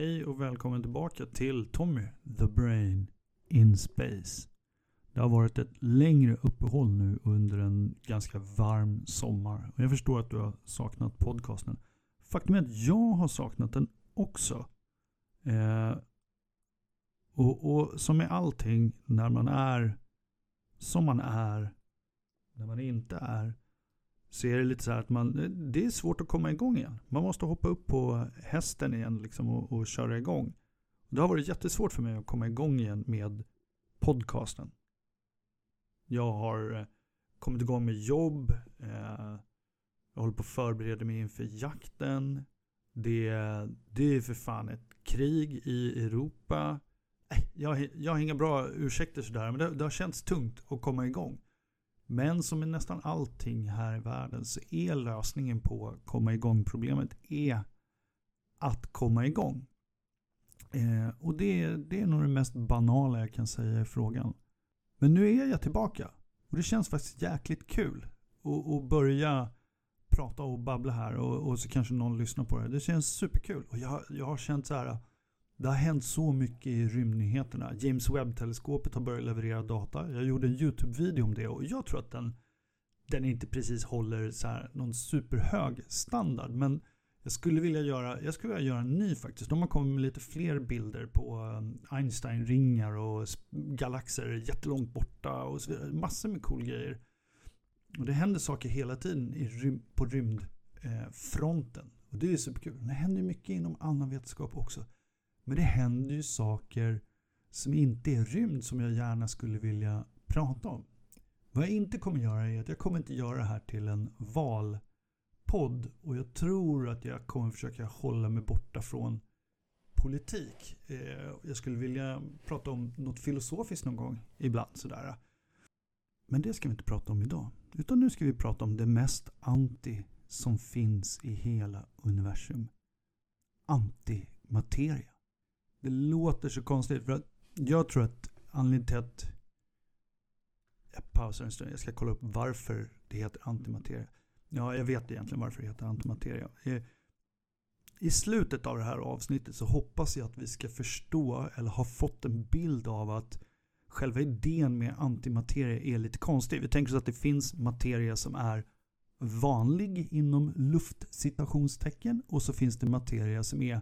Hej och välkommen tillbaka till Tommy the Brain in Space. Det har varit ett längre uppehåll nu under en ganska varm sommar. Och jag förstår att du har saknat podcasten. Faktum är att jag har saknat den också. Eh, och, och som med allting när man är som man är, när man inte är, så är det lite så här att man, det är svårt att komma igång igen. Man måste hoppa upp på hästen igen liksom och, och köra igång. Det har varit jättesvårt för mig att komma igång igen med podcasten. Jag har eh, kommit igång med jobb. Eh, jag håller på att förbereda mig inför jakten. Det, det är för fan ett krig i Europa. Äh, jag, jag har inga bra ursäkter sådär, men det, det har känts tungt att komma igång. Men som med nästan allting här i världen så är lösningen på komma igång problemet är att komma igång. Eh, och det, det är nog det mest banala jag kan säga i frågan. Men nu är jag tillbaka. Och det känns faktiskt jäkligt kul att börja prata och babbla här och, och, så kanske någon lyssnar på det. Det känns superkul. Och jag, jag har känt så här. Det har hänt så mycket i rymdnyheterna. James Webb-teleskopet har börjat leverera data. Jag gjorde en YouTube-video om det och jag tror att den, den inte precis håller så här någon superhög standard. Men jag skulle vilja göra, jag skulle vilja göra en ny faktiskt. De har kommit med lite fler bilder på um, Einstein-ringar och galaxer jättelångt borta och så vidare. Massor med cool grejer. Och det händer saker hela tiden i rym på rymdfronten. Eh, och det är superkul. Det händer mycket inom annan vetenskap också. Men det händer ju saker som inte är rymd som jag gärna skulle vilja prata om. Vad jag inte kommer göra är att jag kommer inte göra det här till en valpodd och jag tror att jag kommer försöka hålla mig borta från politik. Eh, jag skulle vilja prata om något filosofiskt någon gång ibland sådär. Men det ska vi inte prata om idag. Utan nu ska vi prata om det mest anti som finns i hela universum. Antimateria. Det låter så konstigt för att jag tror att anledningen till att jag pausar en stund. Jag ska kolla upp varför det heter antimateria. Ja, jag vet egentligen varför det heter antimateria. I slutet av det här avsnittet så hoppas jag att vi ska förstå eller ha fått en bild av att själva idén med antimateria är lite konstig. Vi tänker oss att det finns materia som är vanlig inom luftcitationstecken och så finns det materia som är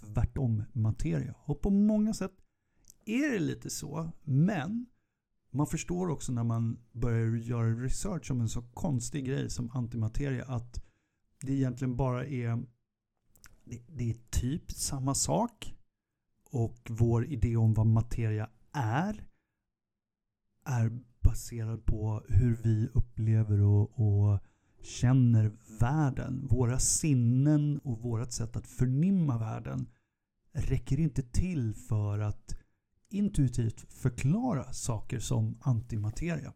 tvärtom materia. Och på många sätt är det lite så. Men man förstår också när man börjar göra research om en så konstig grej som antimateria att det egentligen bara är det, det är typ samma sak. Och vår idé om vad materia är är baserad på hur vi upplever och, och känner världen. Våra sinnen och vårt sätt att förnimma världen räcker inte till för att intuitivt förklara saker som antimateria.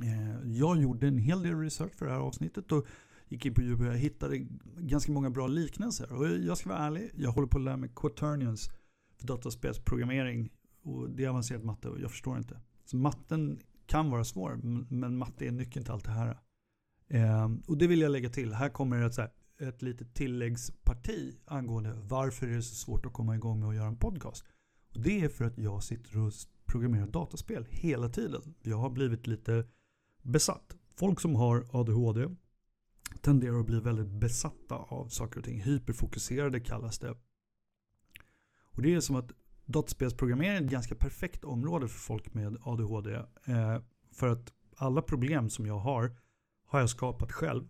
Eh, jag gjorde en hel del research för det här avsnittet och gick in på YouTube och jag hittade ganska många bra liknelser. Och jag ska vara ärlig, jag håller på att lära mig quaternions för dataspelsprogrammering och det är avancerad matte och jag förstår inte. Så matten kan vara svår, men matte är nyckeln till allt det här. Eh, och det vill jag lägga till. Här kommer ett, så här, ett litet tilläggsparti angående varför det är så svårt att komma igång med att göra en podcast. Och det är för att jag sitter och programmerar dataspel hela tiden. Jag har blivit lite besatt. Folk som har ADHD tenderar att bli väldigt besatta av saker och ting. Hyperfokuserade kallas det. Och det är som att dataspelsprogrammering är ett ganska perfekt område för folk med ADHD. Eh, för att alla problem som jag har har jag skapat själv.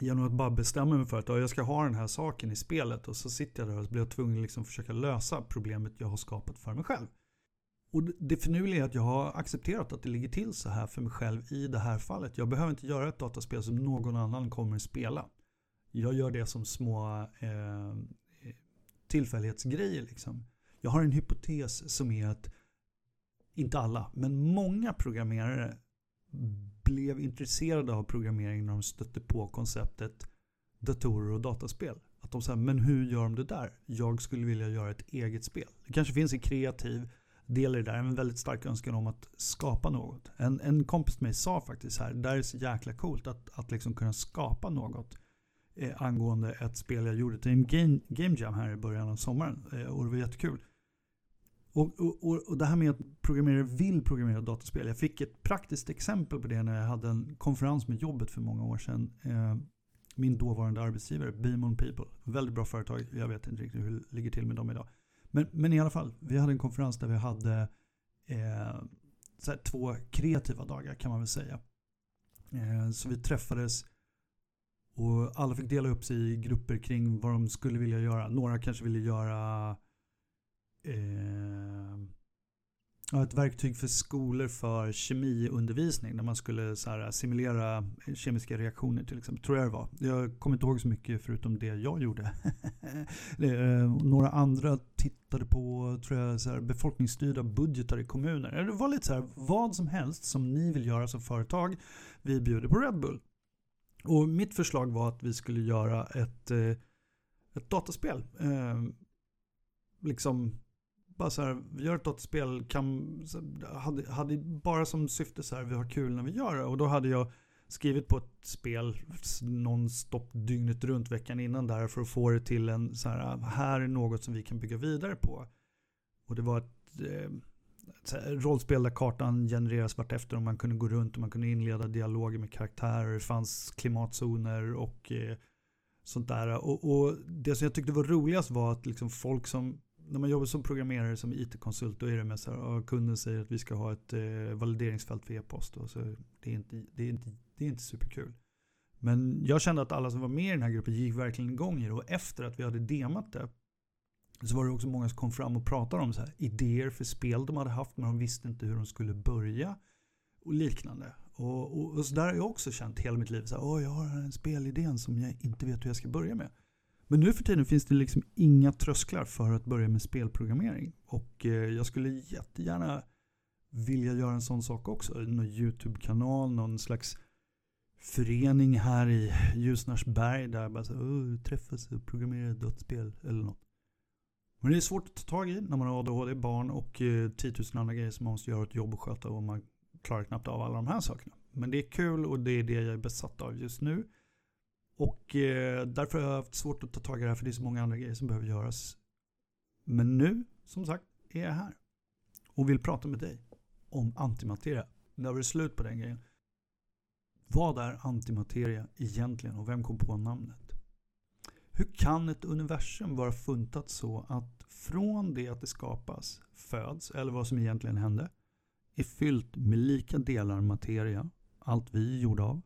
Genom att bara bestämma mig för att jag ska ha den här saken i spelet och så sitter jag där och blir jag tvungen att liksom försöka lösa problemet jag har skapat för mig själv. Och det finurliga är att jag har accepterat att det ligger till så här för mig själv i det här fallet. Jag behöver inte göra ett dataspel som någon annan kommer att spela. Jag gör det som små eh, eh, tillfällighetsgrejer. Liksom. Jag har en hypotes som är att, inte alla, men många programmerare blev intresserade av programmering när de stötte på konceptet datorer och dataspel. Att de sa, men hur gör de det där? Jag skulle vilja göra ett eget spel. Det kanske finns en kreativ del i det där, en väldigt stark önskan om att skapa något. En, en kompis till mig sa faktiskt här, det där är så jäkla coolt att, att liksom kunna skapa något. eh, angående ett spel jag gjorde till en game, game jam här i början av sommaren. Eh, och det var jättekul. Och, och, och det här med att programmerare vill programmera dataspel. Jag fick ett praktiskt exempel på det när jag hade en konferens med jobbet för många år sedan. Eh, min dåvarande arbetsgivare, Beamon People. Väldigt bra företag. Jag vet inte riktigt hur det ligger till med dem idag. Men, men i alla fall, vi hade en konferens där vi hade eh, två kreativa dagar kan man väl säga. Eh, så vi träffades och alla fick dela upp sig i grupper kring vad de skulle vilja göra. Några kanske ville göra eh, ett verktyg för skolor för kemiundervisning. När man skulle så här, simulera kemiska reaktioner till exempel. Tror jag det var. Jag kommer inte ihåg så mycket förutom det jag gjorde. Eh, några andra tittade på tror jag, så här, befolkningsstyrda budgetar i kommuner. Det var lite så här, vad som helst som ni vill göra som företag. Vi bjuder på Red Bull. Och mitt förslag var att vi skulle göra ett, eh, ett dataspel. Eh, liksom bara så här, vi gör ett dataspel, kan, hade, hade bara som syfte så här, vi har kul när vi gör det. Och då hade jag skrivit på ett spel nonstop dygnet runt veckan innan där för att få det till en så här, här är något som vi kan bygga vidare på. Och det var ett eh, rollspel där kartan genereras vartefter och man kunde gå runt och man kunde inleda dialoger med karaktärer. Det fanns klimatzoner och eh, sånt där. Och, och, det som jag tyckte var roligast var att liksom folk som, när man jobbar som programmerare, som IT-konsult, då är det med så här, kunden säger att vi ska ha ett eh, valideringsfält för e-post. Så det, är inte, det, är inte, det är inte superkul. Men jag kände att alla som var med i den här gruppen gick verkligen igång i det. Och efter att vi hade demat det så var det också många som kom fram och pratade om så här, idéer för spel de hade haft men de visste inte hur de skulle börja. Och liknande. Och, och, och så där har jag också känt hela mitt liv. Så här, oh, jag har en spelidé som jag inte vet hur jag ska börja med. Men nu för tiden finns det liksom inga trösklar för att börja med spelprogrammering. Och eh, jag skulle jättegärna vilja göra en sån sak också. Någon YouTube-kanal, någon slags förening här i Ljusnarsberg där bara så, träffas och programmerar dödsspel eller något. Men det är svårt att ta tag i när man har ADHD, barn och eh, 10 000 andra grejer som man måste göra ett jobb och sköta och man klarar knappt av alla de här sakerna. Men det är kul och det är det jag är besatt av just nu. Och eh, därför har jag haft svårt att ta tag i det här för det är så många andra grejer som behöver göras. Men nu, som sagt, är jag här. Och vill prata med dig om antimateria. Nu har vi slut på den grejen. Vad är antimateria egentligen och vem kom på namnet? Hur kan ett universum vara funtat så att från det att det skapas, föds, eller vad som egentligen hände, är fyllt med lika delar materia, allt vi är gjorda av,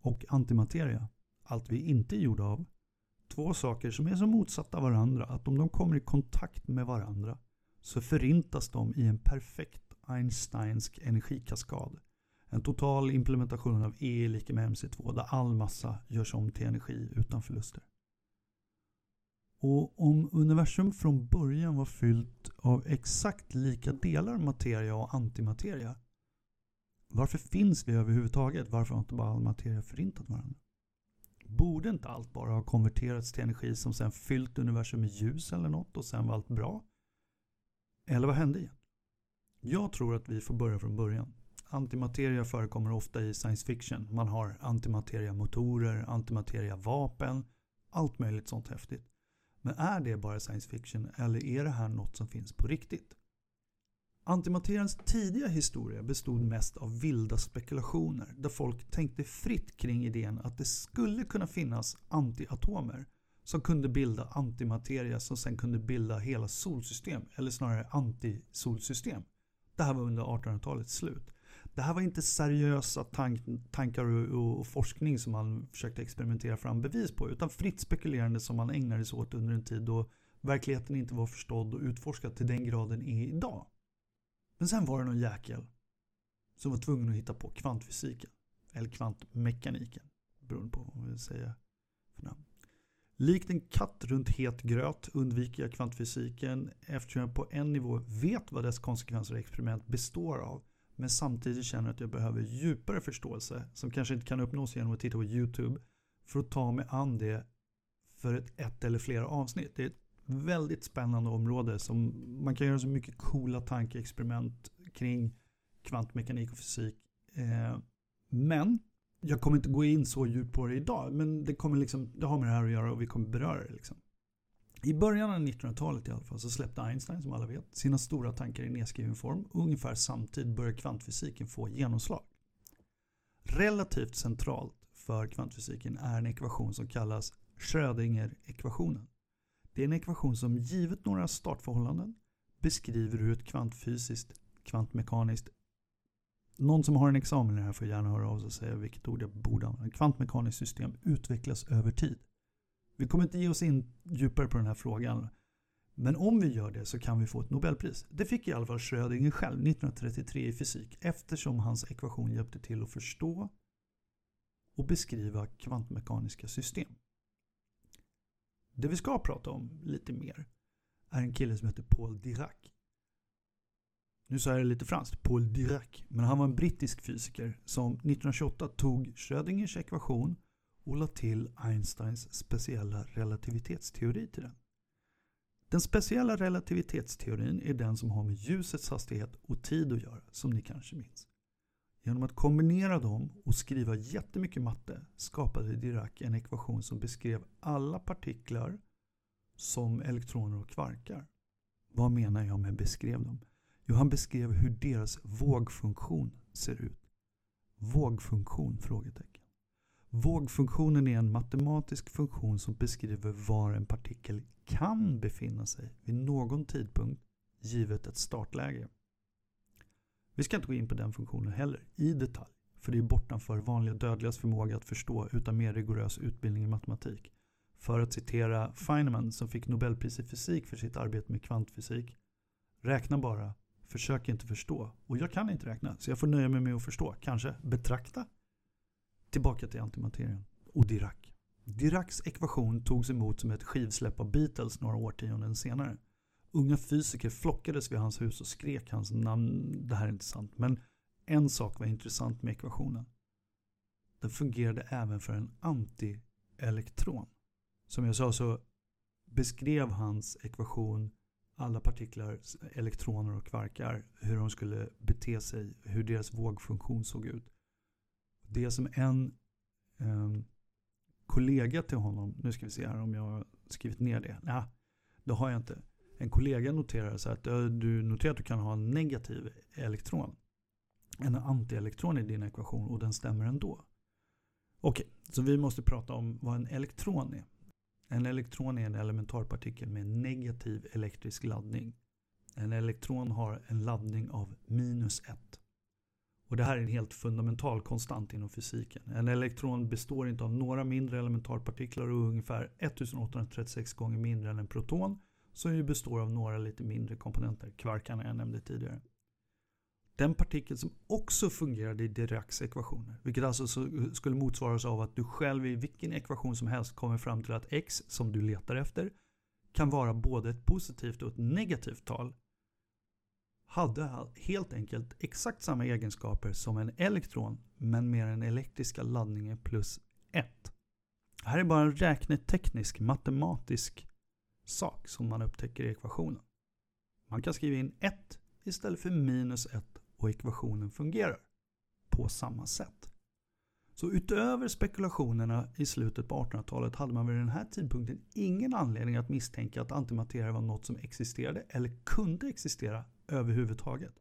och antimateria, allt vi inte är gjorda av. Två saker som är så motsatta varandra att om de kommer i kontakt med varandra så förintas de i en perfekt Einsteinsk energikaskad. En total implementation av E är lika med MC2 där all massa görs om till energi utan förluster. Och om universum från början var fyllt av exakt lika delar materia och antimateria, varför finns vi överhuvudtaget? Varför har inte bara all materia förintat varandra? Borde inte allt bara ha konverterats till energi som sen fyllt universum med ljus eller något och sen var allt bra? Eller vad hände igen? Jag tror att vi får börja från början. Antimateria förekommer ofta i science fiction. Man har antimateria-motorer, antimateria-vapen, allt möjligt sånt häftigt. Men är det bara science fiction eller är det här något som finns på riktigt? Antimaterians tidiga historia bestod mest av vilda spekulationer där folk tänkte fritt kring idén att det skulle kunna finnas antiatomer som kunde bilda antimateria som sen kunde bilda hela solsystem, eller snarare antisolsystem. Det här var under 1800-talets slut. Det här var inte seriösa tank, tankar och, och, forskning som man försökte experimentera fram bevis på. Utan fritt spekulerande som man ägnade sig åt under en tid då verkligheten inte var förstådd och utforskad till den graden är idag. Men sen var det någon jäkel som var tvungen att hitta på kvantfysiken. Eller kvantmekaniken. Beroende på vad man vill säga för namn. Likt en katt runt het gröt undviker jag kvantfysiken eftersom jag på en nivå vet vad dess konsekvenser och experiment består av men samtidigt känner att jag behöver djupare förståelse som kanske inte kan uppnås genom att titta på YouTube för att ta mig an det för ett, ett eller flera avsnitt. Det är ett väldigt spännande område som man kan göra så mycket coola tankeexperiment kring kvantmekanik och fysik. Eh, men Jag kommer inte gå in så djupt på det idag, men det, kommer liksom, det har med det här att göra och vi kommer beröra det. Liksom. I början av 1900-talet i alla fall så släppte Einstein, som alla vet, sina stora tankar i nedskriven form. Ungefär samtidigt började kvantfysiken få genomslag. Relativt centralt för kvantfysiken är en ekvation som kallas Schrödinger-ekvationen. Det är en ekvation som givet några startförhållanden beskriver hur ett kvantfysiskt, kvantmekaniskt någon som har en examen i det här får gärna höra av sig och säga vilket ord jag borde använda. Kvantmekaniskt system utvecklas över tid. Vi kommer inte ge oss in djupare på den här frågan. Men om vi gör det så kan vi få ett Nobelpris. Det fick i alla fall Schrödinger själv 1933 i fysik eftersom hans ekvation hjälpte till att förstå och beskriva kvantmekaniska system. Det vi ska prata om lite mer är en kille som heter Paul Dirac. Nu sa jag det lite franskt, Paul Dirac, men han var en brittisk fysiker som 1928 tog Schrödingers ekvation och lade till Einsteins speciella relativitetsteori till den. Den speciella relativitetsteorin är den som har med ljusets hastighet och tid att göra, som ni kanske minns. Genom att kombinera dem och skriva jättemycket matte skapade Dirac en ekvation som beskrev alla partiklar som elektroner och kvarkar. Vad menar jag med beskrev dem? Jo, han beskrev hur deras vågfunktion ser ut. Vågfunktion? Frågetecken. Vågfunktionen är en matematisk funktion som beskriver var en partikel kan befinna sig vid någon tidpunkt givet ett startläge. Vi ska inte gå in på den funktionen heller i detalj, för det är bortanför vanliga dödligas förmåga att förstå utan mer rigorös utbildning i matematik. För att citera Feynman som fick Nobelpris i fysik för sitt arbete med kvantfysik. Räkna bara, försök inte förstå. Och jag kan inte räkna, så jag får nöja mig med att förstå. Kanske betrakta. Tillbaka till antimaterien och Dirac. Diracs ekvation togs emot som ett skivsläpp av Beatles några årtionden senare. Unga fysiker flockades vid hans hus och skrek hans namn. Det här är inte sant, men en sak var intressant med ekvationen. Den fungerade även för en antielektron. Som jag sa så beskrev hans ekvation alla partiklar, elektroner och kvarkar, hur de skulle bete sig, hur deras vågfunktion såg ut. Det som en eh, kollega till honom, nu ska vi se här om jag har skrivit ner det. Nej, det har jag inte. En kollega noterar så att du noterar att du kan ha en negativ elektron. En antielektron i din ekvation och den stämmer ändå. Okej, så vi måste prata om vad en elektron är. En elektron är en elementarpartikel med negativ elektrisk laddning. En elektron har en laddning av minus 1. Och det här är en helt fundamental konstant inom fysiken. En elektron består inte av några mindre elementarpartiklar och ungefär 1836 gånger mindre än en proton som ju består av några lite mindre komponenter, kvarkarna jag nämnde tidigare. Den partikel som också fungerade i Diracs ekvationer, vilket alltså skulle motsvaras av att du själv i vilken ekvation som helst kommer fram till att x, som du letar efter, kan vara både ett positivt och ett negativt tal, hade helt enkelt exakt samma egenskaper som en elektron, men med den elektriska laddningen plus 1. Det här är bara en räkneteknisk, matematisk sak som man upptäcker i ekvationen. Man kan skriva in 1 istället för minus 1 och ekvationen fungerar på samma sätt. Så utöver spekulationerna i slutet på 1800-talet hade man vid den här tidpunkten ingen anledning att misstänka att antimateria var något som existerade eller kunde existera överhuvudtaget.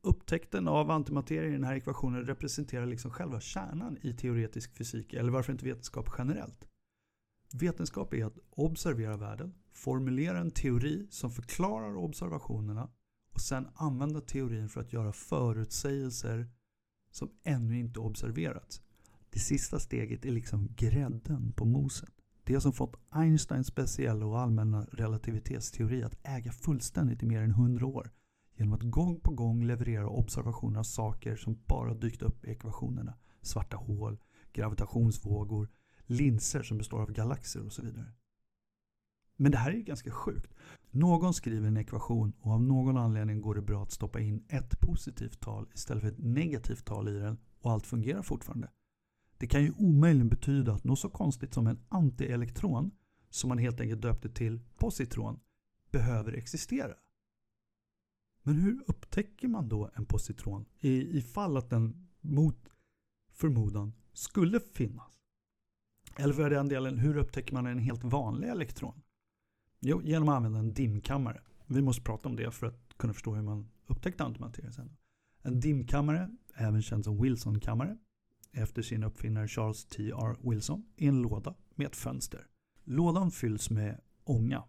Upptäckten av antimateria i den här ekvationen representerar liksom själva kärnan i teoretisk fysik, eller varför inte vetenskap generellt. Vetenskap är att observera världen, formulera en teori som förklarar observationerna och sen använda teorin för att göra förutsägelser som ännu inte observerats. Det sista steget är liksom grädden på moset. Det som fått Einsteins speciella och allmänna relativitetsteori att äga fullständigt i mer än 100 år genom att gång på gång leverera observationer av saker som bara dykt upp i ekvationerna. Svarta hål, gravitationsvågor, linser som består av galaxer och så vidare. Men det här är ju ganska sjukt. Någon skriver en ekvation och av någon anledning går det bra att stoppa in ett positivt tal istället för ett negativt tal i den och allt fungerar fortfarande. Det kan ju omöjligen betyda att något så konstigt som en antielektron, som man helt enkelt döpte till positron, behöver existera. Men hur upptäcker man då en positron? I, att den mot förmodan skulle finnas. Eller för den delen, hur upptäcker man en helt vanlig elektron? Jo, genom att använda en dimkammare. Vi måste prata om det för att kunna förstå hur man upptäckte antimateria sen. En dimkammare, även känd som Wilson-kammare, efter sin uppfinnare Charles T.R. Wilson, är en låda med ett fönster. Lådan fylls med ånga,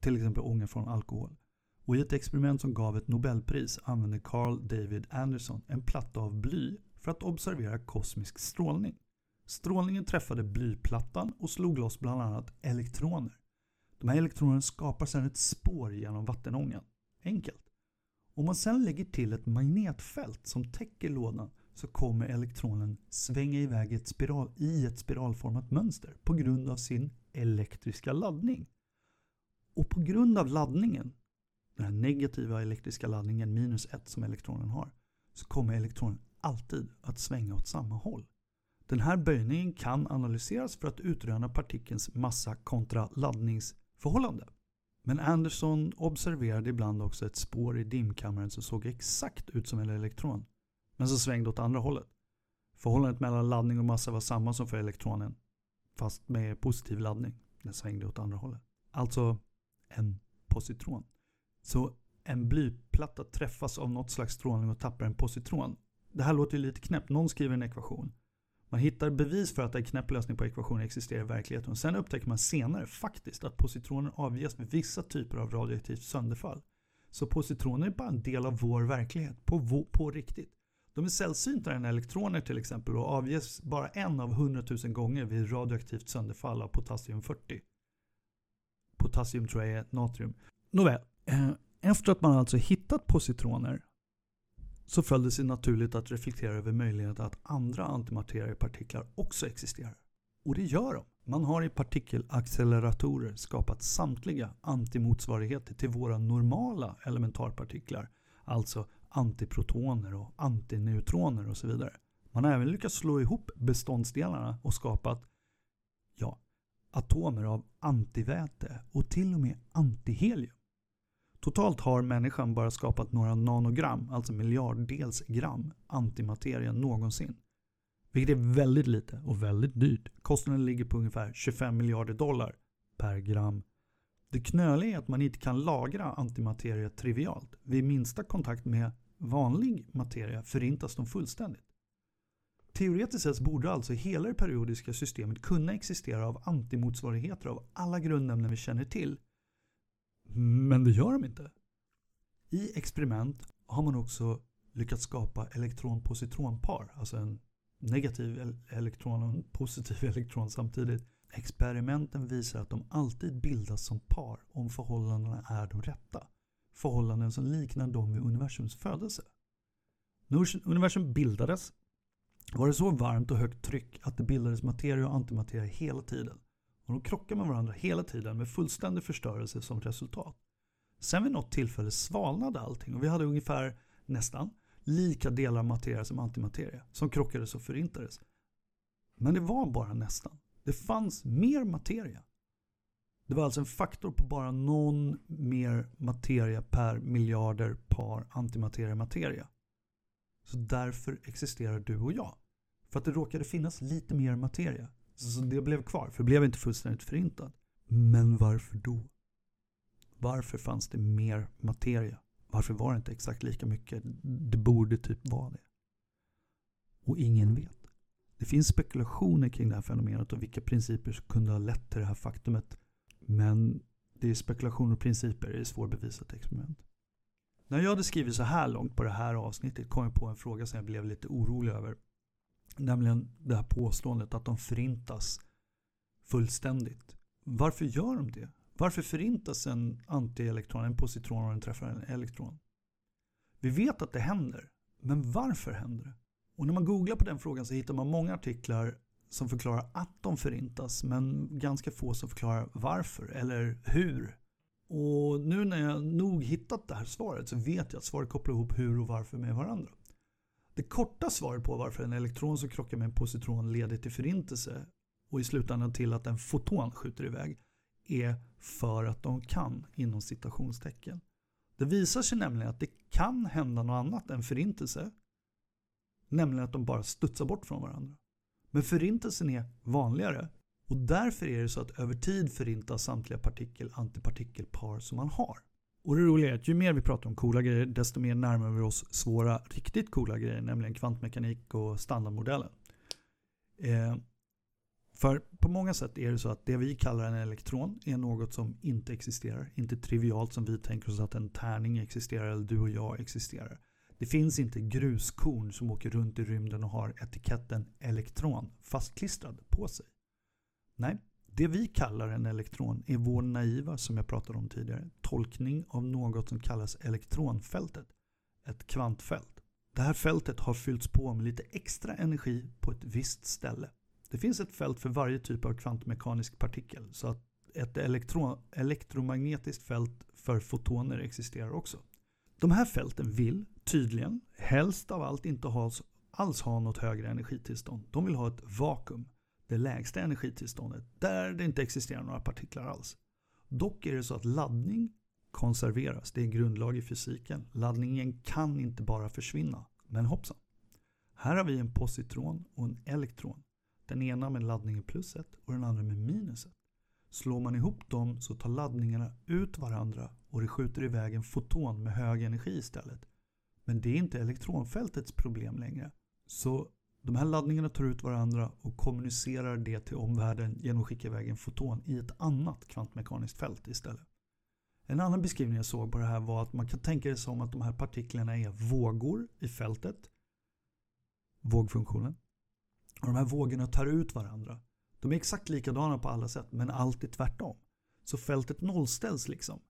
till exempel ånga från alkohol. Och i ett experiment som gav ett Nobelpris använde Carl David Anderson en platta av bly för att observera kosmisk strålning. Strålningen träffade blyplattan och slog loss bland annat elektroner. De här elektronerna skapar sedan ett spår genom vattenångan. Enkelt. Om man sedan lägger till ett magnetfält som täcker lådan så kommer elektronen svänga iväg ett spiral, i ett spiralformat mönster på grund av sin elektriska laddning. Och på grund av laddningen, den här negativa elektriska laddningen minus 1 som elektronen har, så kommer elektronen alltid att svänga åt samma håll. Den här böjningen kan analyseras för att utröna partikelns massa kontra laddningsförhållande. Men Anderson observerade ibland också ett spår i dimkammaren som såg exakt ut som en elektron, men som svängde åt andra hållet. Förhållandet mellan laddning och massa var samma som för elektronen, fast med positiv laddning. Den svängde åt andra hållet. Alltså en positron. Så en blyplatta träffas av något slags strålning och tappar en positron. Det här låter ju lite knäppt. Någon skriver en ekvation. Man hittar bevis för att en knäpp lösning på ekvationen existerar i verkligheten. Sen upptäcker man senare faktiskt att positroner avges med vissa typer av radioaktivt sönderfall. Så positroner är bara en del av vår verklighet, på, på riktigt. De är sällsyntare än elektroner till exempel och avges bara en av hundratusen gånger vid radioaktivt sönderfall av potassium 40. Potassium tror jag är natrium. Nåväl, eh, efter att man alltså hittat positroner så föll det sig naturligt att reflektera över möjligheten att andra antimateriepartiklar också existerar. Och det gör de. Man har i partikelacceleratorer skapat samtliga antimotsvarigheter till våra normala elementarpartiklar, alltså antiprotoner och antineutroner och så vidare. Man har även lyckats slå ihop beståndsdelarna och skapat ja, atomer av antiväte och till och med antihelium. Totalt har människan bara skapat några nanogram, alltså miljarddels gram, antimateria någonsin. Vilket är väldigt lite och väldigt dyrt. Kostnaden ligger på ungefär 25 miljarder dollar per gram. Det knöliga är att man inte kan lagra antimateria trivialt. Vid minsta kontakt med vanlig materia förintas de fullständigt. Teoretiskt sett borde alltså hela det periodiska systemet kunna existera av antimotsvarigheter av alla grundämnen vi känner till men det gör de inte. I experiment har man också lyckats skapa elektron-positronpar, alltså en negativ elektron och en positiv elektron samtidigt. Experimenten visar att de alltid bildas som par om förhållandena är de rätta. Förhållanden som liknar de vid universums födelse. När universum bildades var det så varmt och högt tryck att det bildades materia och antimateria hela tiden. Och de krockar med varandra hela tiden med fullständig förstörelse som resultat. Sen vid något tillfälle svalnade allting och vi hade ungefär nästan lika delar materia som antimateria som krockades och förintades. Men det var bara nästan. Det fanns mer materia. Det var alltså en faktor på bara någon mer materia per miljarder par antimateria materia. Så därför existerar du och jag. För att det råkade finnas lite mer materia. Så det blev kvar, för det blev inte fullständigt förintat. Men varför då? Varför fanns det mer materia? Varför var det inte exakt lika mycket? Det borde typ vara det. Och ingen vet. Det finns spekulationer kring det här fenomenet och vilka principer som kunde ha lett till det här faktumet. Men det är spekulationer och principer, det är svårbevisat experiment. När jag hade skrivit så här långt på det här avsnittet kom jag på en fråga som jag blev lite orolig över. Nämligen det här påståendet att de förintas fullständigt. Varför gör de det? Varför förintas en antielektron, en positron, när den träffar en elektron? Vi vet att det händer, men varför händer det? Och när man googlar på den frågan så hittar man många artiklar som förklarar att de förintas, men ganska få som förklarar varför eller hur. Och nu när jag nog hittat det här svaret så vet jag att svaret kopplar ihop hur och varför med varandra. Det korta svaret på varför en elektron som krockar med en positron leder till förintelse och i slutändan till att en foton skjuter iväg är för att de kan inom citationstecken. Det visar sig nämligen att det kan hända något annat än förintelse nämligen att de bara studsar bort från varandra. Men förintelsen är vanligare och därför är det så att över tid förintas samtliga partikel-antipartikelpar som man har. Och det roliga är att ju mer vi pratar om coola grejer desto mer närmar vi oss svåra, riktigt coola grejer, nämligen kvantmekanik och standardmodellen. Eh, för på många sätt är det så att det vi kallar en elektron är något som inte existerar. Inte trivialt som vi tänker oss att en tärning existerar eller du och jag existerar. Det finns inte gruskorn som åker runt i rymden och har etiketten elektron fastklistrad på sig. Nej, det vi kallar en elektron är vår naiva, som jag pratade om tidigare, tolkning av något som kallas elektronfältet. Ett kvantfält. Det här fältet har fyllts på med lite extra energi på ett visst ställe. Det finns ett fält för varje typ av kvantmekanisk partikel så att ett elektron, elektromagnetiskt fält för fotoner existerar också. De här fälten vill tydligen helst av allt inte ha, alls ha något högre energitillstånd. De vill ha ett vakuum, det lägsta energitillståndet, där det inte existerar några partiklar alls. Dock är det så att laddning konserveras. Det är en grundlag i fysiken. Laddningen kan inte bara försvinna. Men hoppsan. Här har vi en positron och en elektron. Den ena med laddningen pluset och den andra med minuset. Slår man ihop dem så tar laddningarna ut varandra och det skjuter iväg en foton med hög energi istället. Men det är inte elektronfältets problem längre. Så de här laddningarna tar ut varandra och kommunicerar det till omvärlden genom att skicka iväg en foton i ett annat kvantmekaniskt fält istället. En annan beskrivning jag såg på det här var att man kan tänka det som att de här partiklarna är vågor i fältet. Vågfunktionen. Och de här vågorna tar ut varandra. De är exakt likadana på alla sätt men alltid tvärtom. Så fältet nollställs liksom.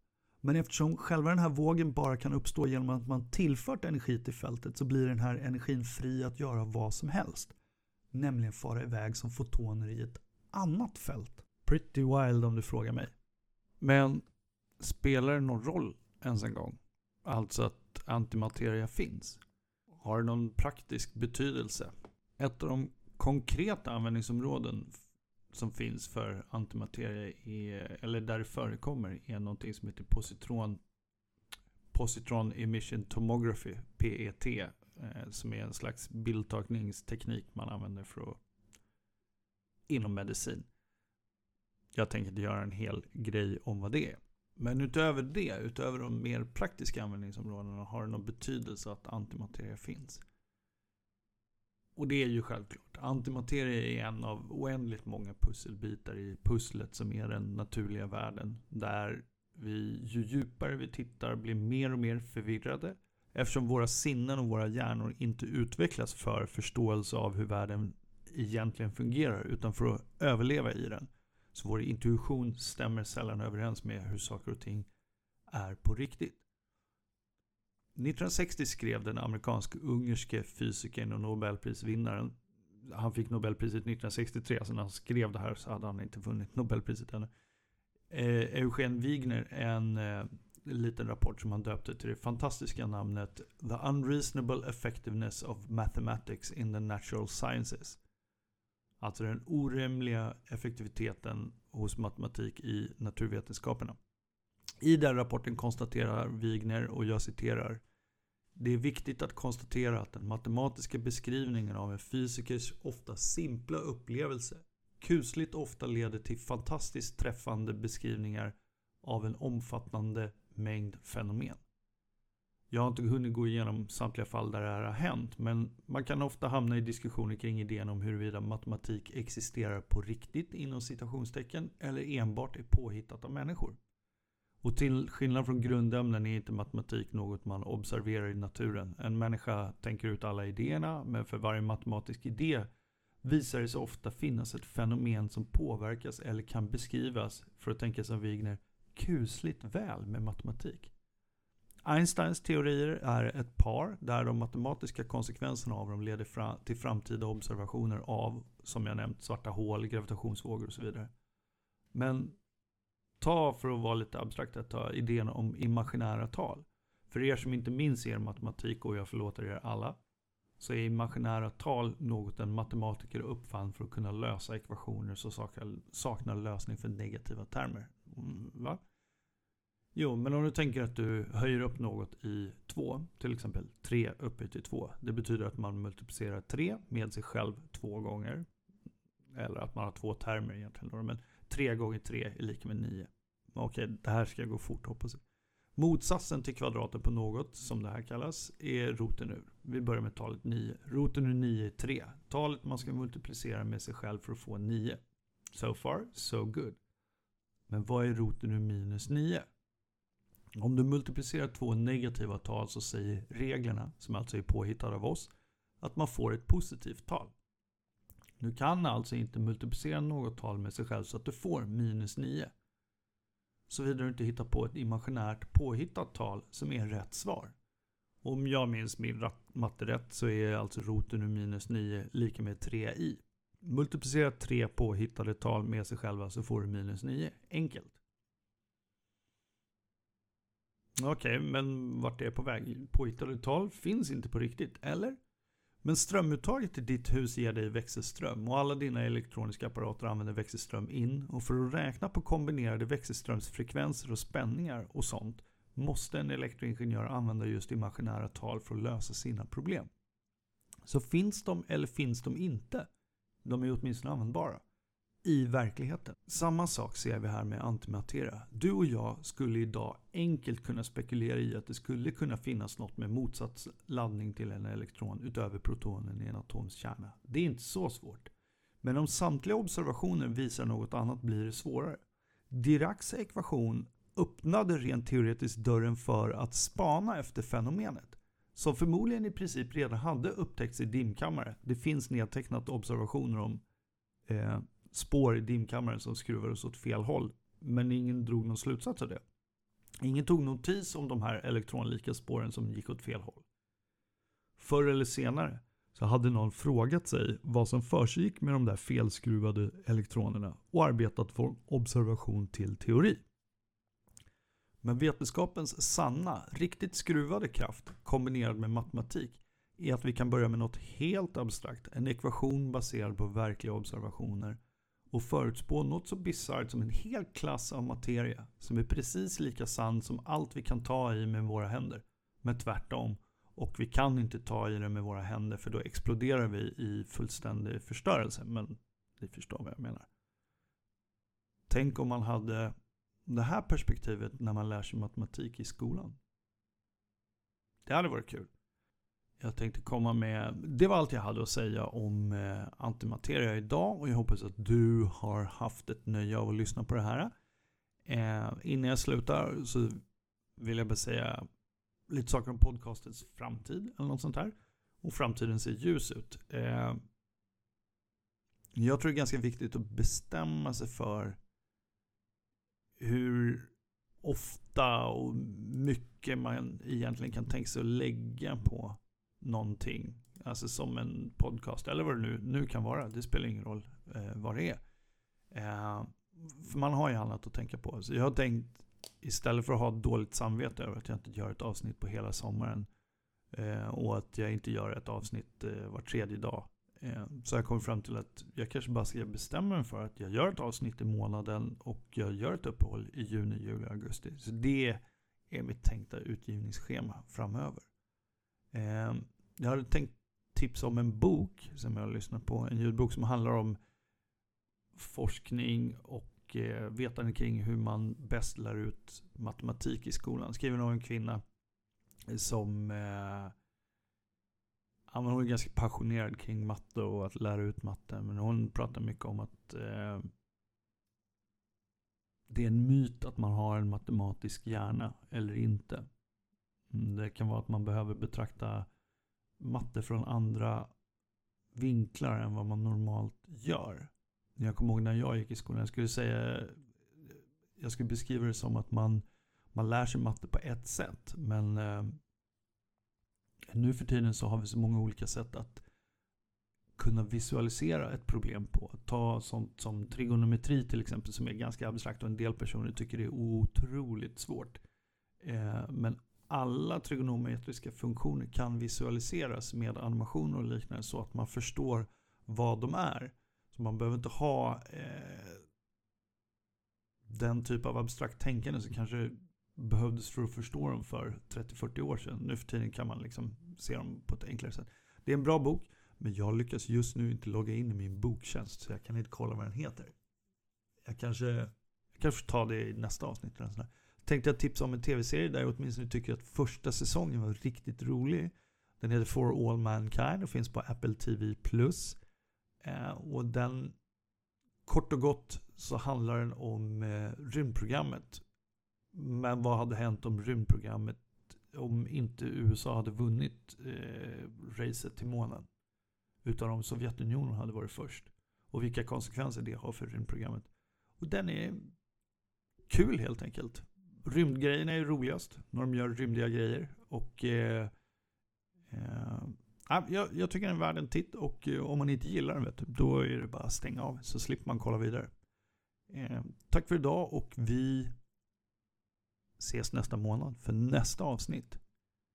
Men eftersom själva den här vågen bara kan uppstå genom att man tillfört energi till fältet så blir den här energin fri att göra vad som helst. Nämligen fara iväg som fotoner i ett annat fält. Pretty wild om du frågar mig. Men spelar det någon roll ens en gång? Alltså att antimateria finns? Har det någon praktisk betydelse? Ett av de konkreta användningsområden som finns för antimateria, är, eller där det förekommer, är någonting som heter positron, positron emission tomography, PET, eh, som är en slags bildtagningsteknik man använder för att, inom medicin. Jag tänker inte göra en hel grej om vad det är. Men utöver det, utöver de mer praktiska användningsområdena, har det någon betydelse att antimateria finns. Och det är ju självklart. Antimateria är en av oändligt många pusselbitar i pusslet som är den naturliga världen. Där vi, ju djupare vi tittar, blir mer och mer förvirrade. Eftersom våra sinnen och våra hjärnor inte utvecklas för förståelse av hur världen egentligen fungerar, utan för att överleva i den. Så vår intuition stämmer sällan överens med hur saker och ting är på riktigt. 1960 skrev den amerikansk-ungerske fysikern och nobelprisvinnaren han fick Nobelpriset 1963, så alltså när han skrev det här så hade han inte vunnit Nobelpriset ännu. Eh, Eugen Wigner, en eh, liten rapport som han döpte till det fantastiska namnet The Unreasonable Effectiveness of Mathematics in the Natural Sciences. Alltså den orimliga effektiviteten hos matematik i naturvetenskaperna. I den rapporten konstaterar Wigner, och jag citerar det är viktigt att konstatera att den matematiska beskrivningen av en fysikers ofta simpla upplevelse kusligt ofta leder till fantastiskt träffande beskrivningar av en omfattande mängd fenomen. Jag har inte hunnit gå igenom samtliga fall där det här har hänt, men man kan ofta hamna i diskussioner kring idén om huruvida matematik existerar på riktigt inom citationstecken eller enbart är påhittat av människor. Och till skillnad från grundämnen är inte matematik något man observerar i naturen. En människa tänker ut alla idéerna, men för varje matematisk idé visar det sig ofta finnas ett fenomen som påverkas eller kan beskrivas, för att tänka som Wigner, kusligt väl med matematik. Einsteins teorier är ett par där de matematiska konsekvenserna av dem leder fram till framtida observationer av, som jag nämnt, svarta hål, gravitationsvågor och så vidare. Men ta, för att vara lite abstrakt, att ta idén om imaginära tal. För er som inte minns er matematik, och jag förlåter er alla, så är imaginära tal något en matematiker uppfann för att kunna lösa ekvationer som saknar lösning för negativa termer. Mm, va? Jo, men om du tänker att du höjer upp något i 2, till exempel 3 upphöjt till 2. Det betyder att man multiplicerar 3 med sig själv två gånger. Eller att man har två termer egentligen. Men 3 gånger 3 är lika med 9. Okej, det här ska gå fort hoppas jag. Motsatsen till kvadraten på något, som det här kallas, är roten ur. Vi börjar med talet 9. Roten ur 9 är 3. Talet man ska multiplicera med sig själv för att få 9. So far, so good. Men vad är roten ur minus 9? Om du multiplicerar två negativa tal så säger reglerna, som alltså är påhittade av oss, att man får ett positivt tal. Du kan alltså inte multiplicera något tal med sig själv så att du får minus 9. Såvida du inte hittar på ett imaginärt påhittat tal som är rätt svar. Om jag minns min matte rätt så är alltså roten ur minus 9 lika med 3i. Multiplicera tre påhittade tal med sig själva så får du minus 9. Enkelt. Okej, okay, men vart är jag på väg? Påhittade tal finns inte på riktigt, eller? Men strömuttaget i ditt hus ger dig växelström och alla dina elektroniska apparater använder växelström in och för att räkna på kombinerade växelströmsfrekvenser och spänningar och sånt måste en elektroingenjör använda just imaginära tal för att lösa sina problem. Så finns de eller finns de inte? De är åtminstone användbara i verkligheten. Samma sak ser vi här med antimateria. Du och jag skulle idag enkelt kunna spekulera i att det skulle kunna finnas något med motsatt laddning till en elektron utöver protonen i en atoms kärna. Det är inte så svårt. Men om samtliga observationer visar något annat blir det svårare. Diracs ekvation öppnade rent teoretiskt dörren för att spana efter fenomenet. Som förmodligen i princip redan hade upptäckts i dimkammare. Det finns nedtecknat observationer om eh, spår i dimkammaren som skruvades åt fel håll. Men ingen drog någon slutsats av det. Ingen tog notis om de här elektronlika spåren som gick åt fel håll. Förr eller senare så hade någon frågat sig vad som försiggick med de där felskruvade elektronerna och arbetat från observation till teori. Men vetenskapens sanna, riktigt skruvade kraft kombinerad med matematik är att vi kan börja med något helt abstrakt, en ekvation baserad på verkliga observationer och förutspå något så bisarrt som en hel klass av materia som är precis lika sann som allt vi kan ta i med våra händer. Men tvärtom. Och vi kan inte ta i det med våra händer för då exploderar vi i fullständig förstörelse. Men ni förstår vad jag menar. Tänk om man hade det här perspektivet när man lär sig matematik i skolan. Det hade varit kul. Jag tänkte komma med, det var allt jag hade att säga om eh, antimateria idag och jag hoppas att du har haft ett nöje av att lyssna på det här. Eh, innan jag slutar så vill jag bara säga lite saker om podcastens framtid eller något sånt här. Och framtiden ser ljus ut. Eh, jag tror det är ganska viktigt att bestämma sig för hur ofta och mycket man egentligen kan tänka sig att lägga på någonting. Alltså som en podcast eller vad det nu, nu kan vara. Det spelar ingen roll eh, vad det är. Eh, för man har ju annat att tänka på. Så jag har tänkt istället för att ha dåligt samvete över att jag inte gör ett avsnitt på hela sommaren. Eh, och att jag inte gör ett avsnitt eh, var tredje dag. Eh, så jag kom fram till att jag kanske bara ska bestämma mig för att jag gör ett avsnitt i månaden och jag gör ett uppehåll i juni, juli, augusti. Så det är mitt tänkta utgivningsschema framöver. Ehm, jag hade tänkt tipsa om en bok som jag har lyssnat på. En ljudbok som handlar om forskning och eh, vetande kring hur man bäst lär ut matematik i skolan. Skriven av en kvinna som eh, hon är ganska passionerad kring matte och att lära ut matte. Men hon pratar mycket om att eh, det är en myt att man har en matematisk hjärna eller inte. Det kan vara att man behöver betrakta matte från andra vinklar än vad man normalt gör. Jag kommer ihåg när jag gick i skolan. Jag skulle säga jag skulle beskriva det som att man, man lär sig matte på ett sätt. Men eh, nu för tiden så har vi så många olika sätt att kunna visualisera ett problem på. Ta sånt som trigonometri till exempel som är ganska abstrakt och en del personer tycker det är otroligt svårt. Eh, men alla trigonometriska funktioner kan visualiseras med animationer och liknande så att man förstår vad de är. Så man behöver inte ha eh, den typ av abstrakt tänkande som kanske behövdes för att förstå dem för 30-40 år sedan. Nu för tiden kan man liksom se dem på ett enklare sätt. Det är en bra bok, men jag lyckas just nu inte logga in i min boktjänst så jag kan inte kolla vad den heter. Jag kanske, jag kanske tar det i nästa avsnitt. Eller sådär. Tänkte jag tipsa om en tv-serie där jag åtminstone tycker att första säsongen var riktigt rolig. Den heter For All Mankind och finns på Apple TV+. Eh, och den, kort och gott så handlar den om eh, rymdprogrammet. Men vad hade hänt om rymdprogrammet, om inte USA hade vunnit eh, racet till månen? Utan om Sovjetunionen hade varit först. Och vilka konsekvenser det har för rymdprogrammet. Och den är kul helt enkelt. Rymdgrejerna är roligast när de gör rymdiga grejer. Och eh, eh, ah, jag, jag, tycker den är värd en titt och eh, om man inte gillar den vet du, då är det bara att stänga av så slipper man kolla vidare. Eh, tack för idag och vi ses nästa månad för nästa avsnitt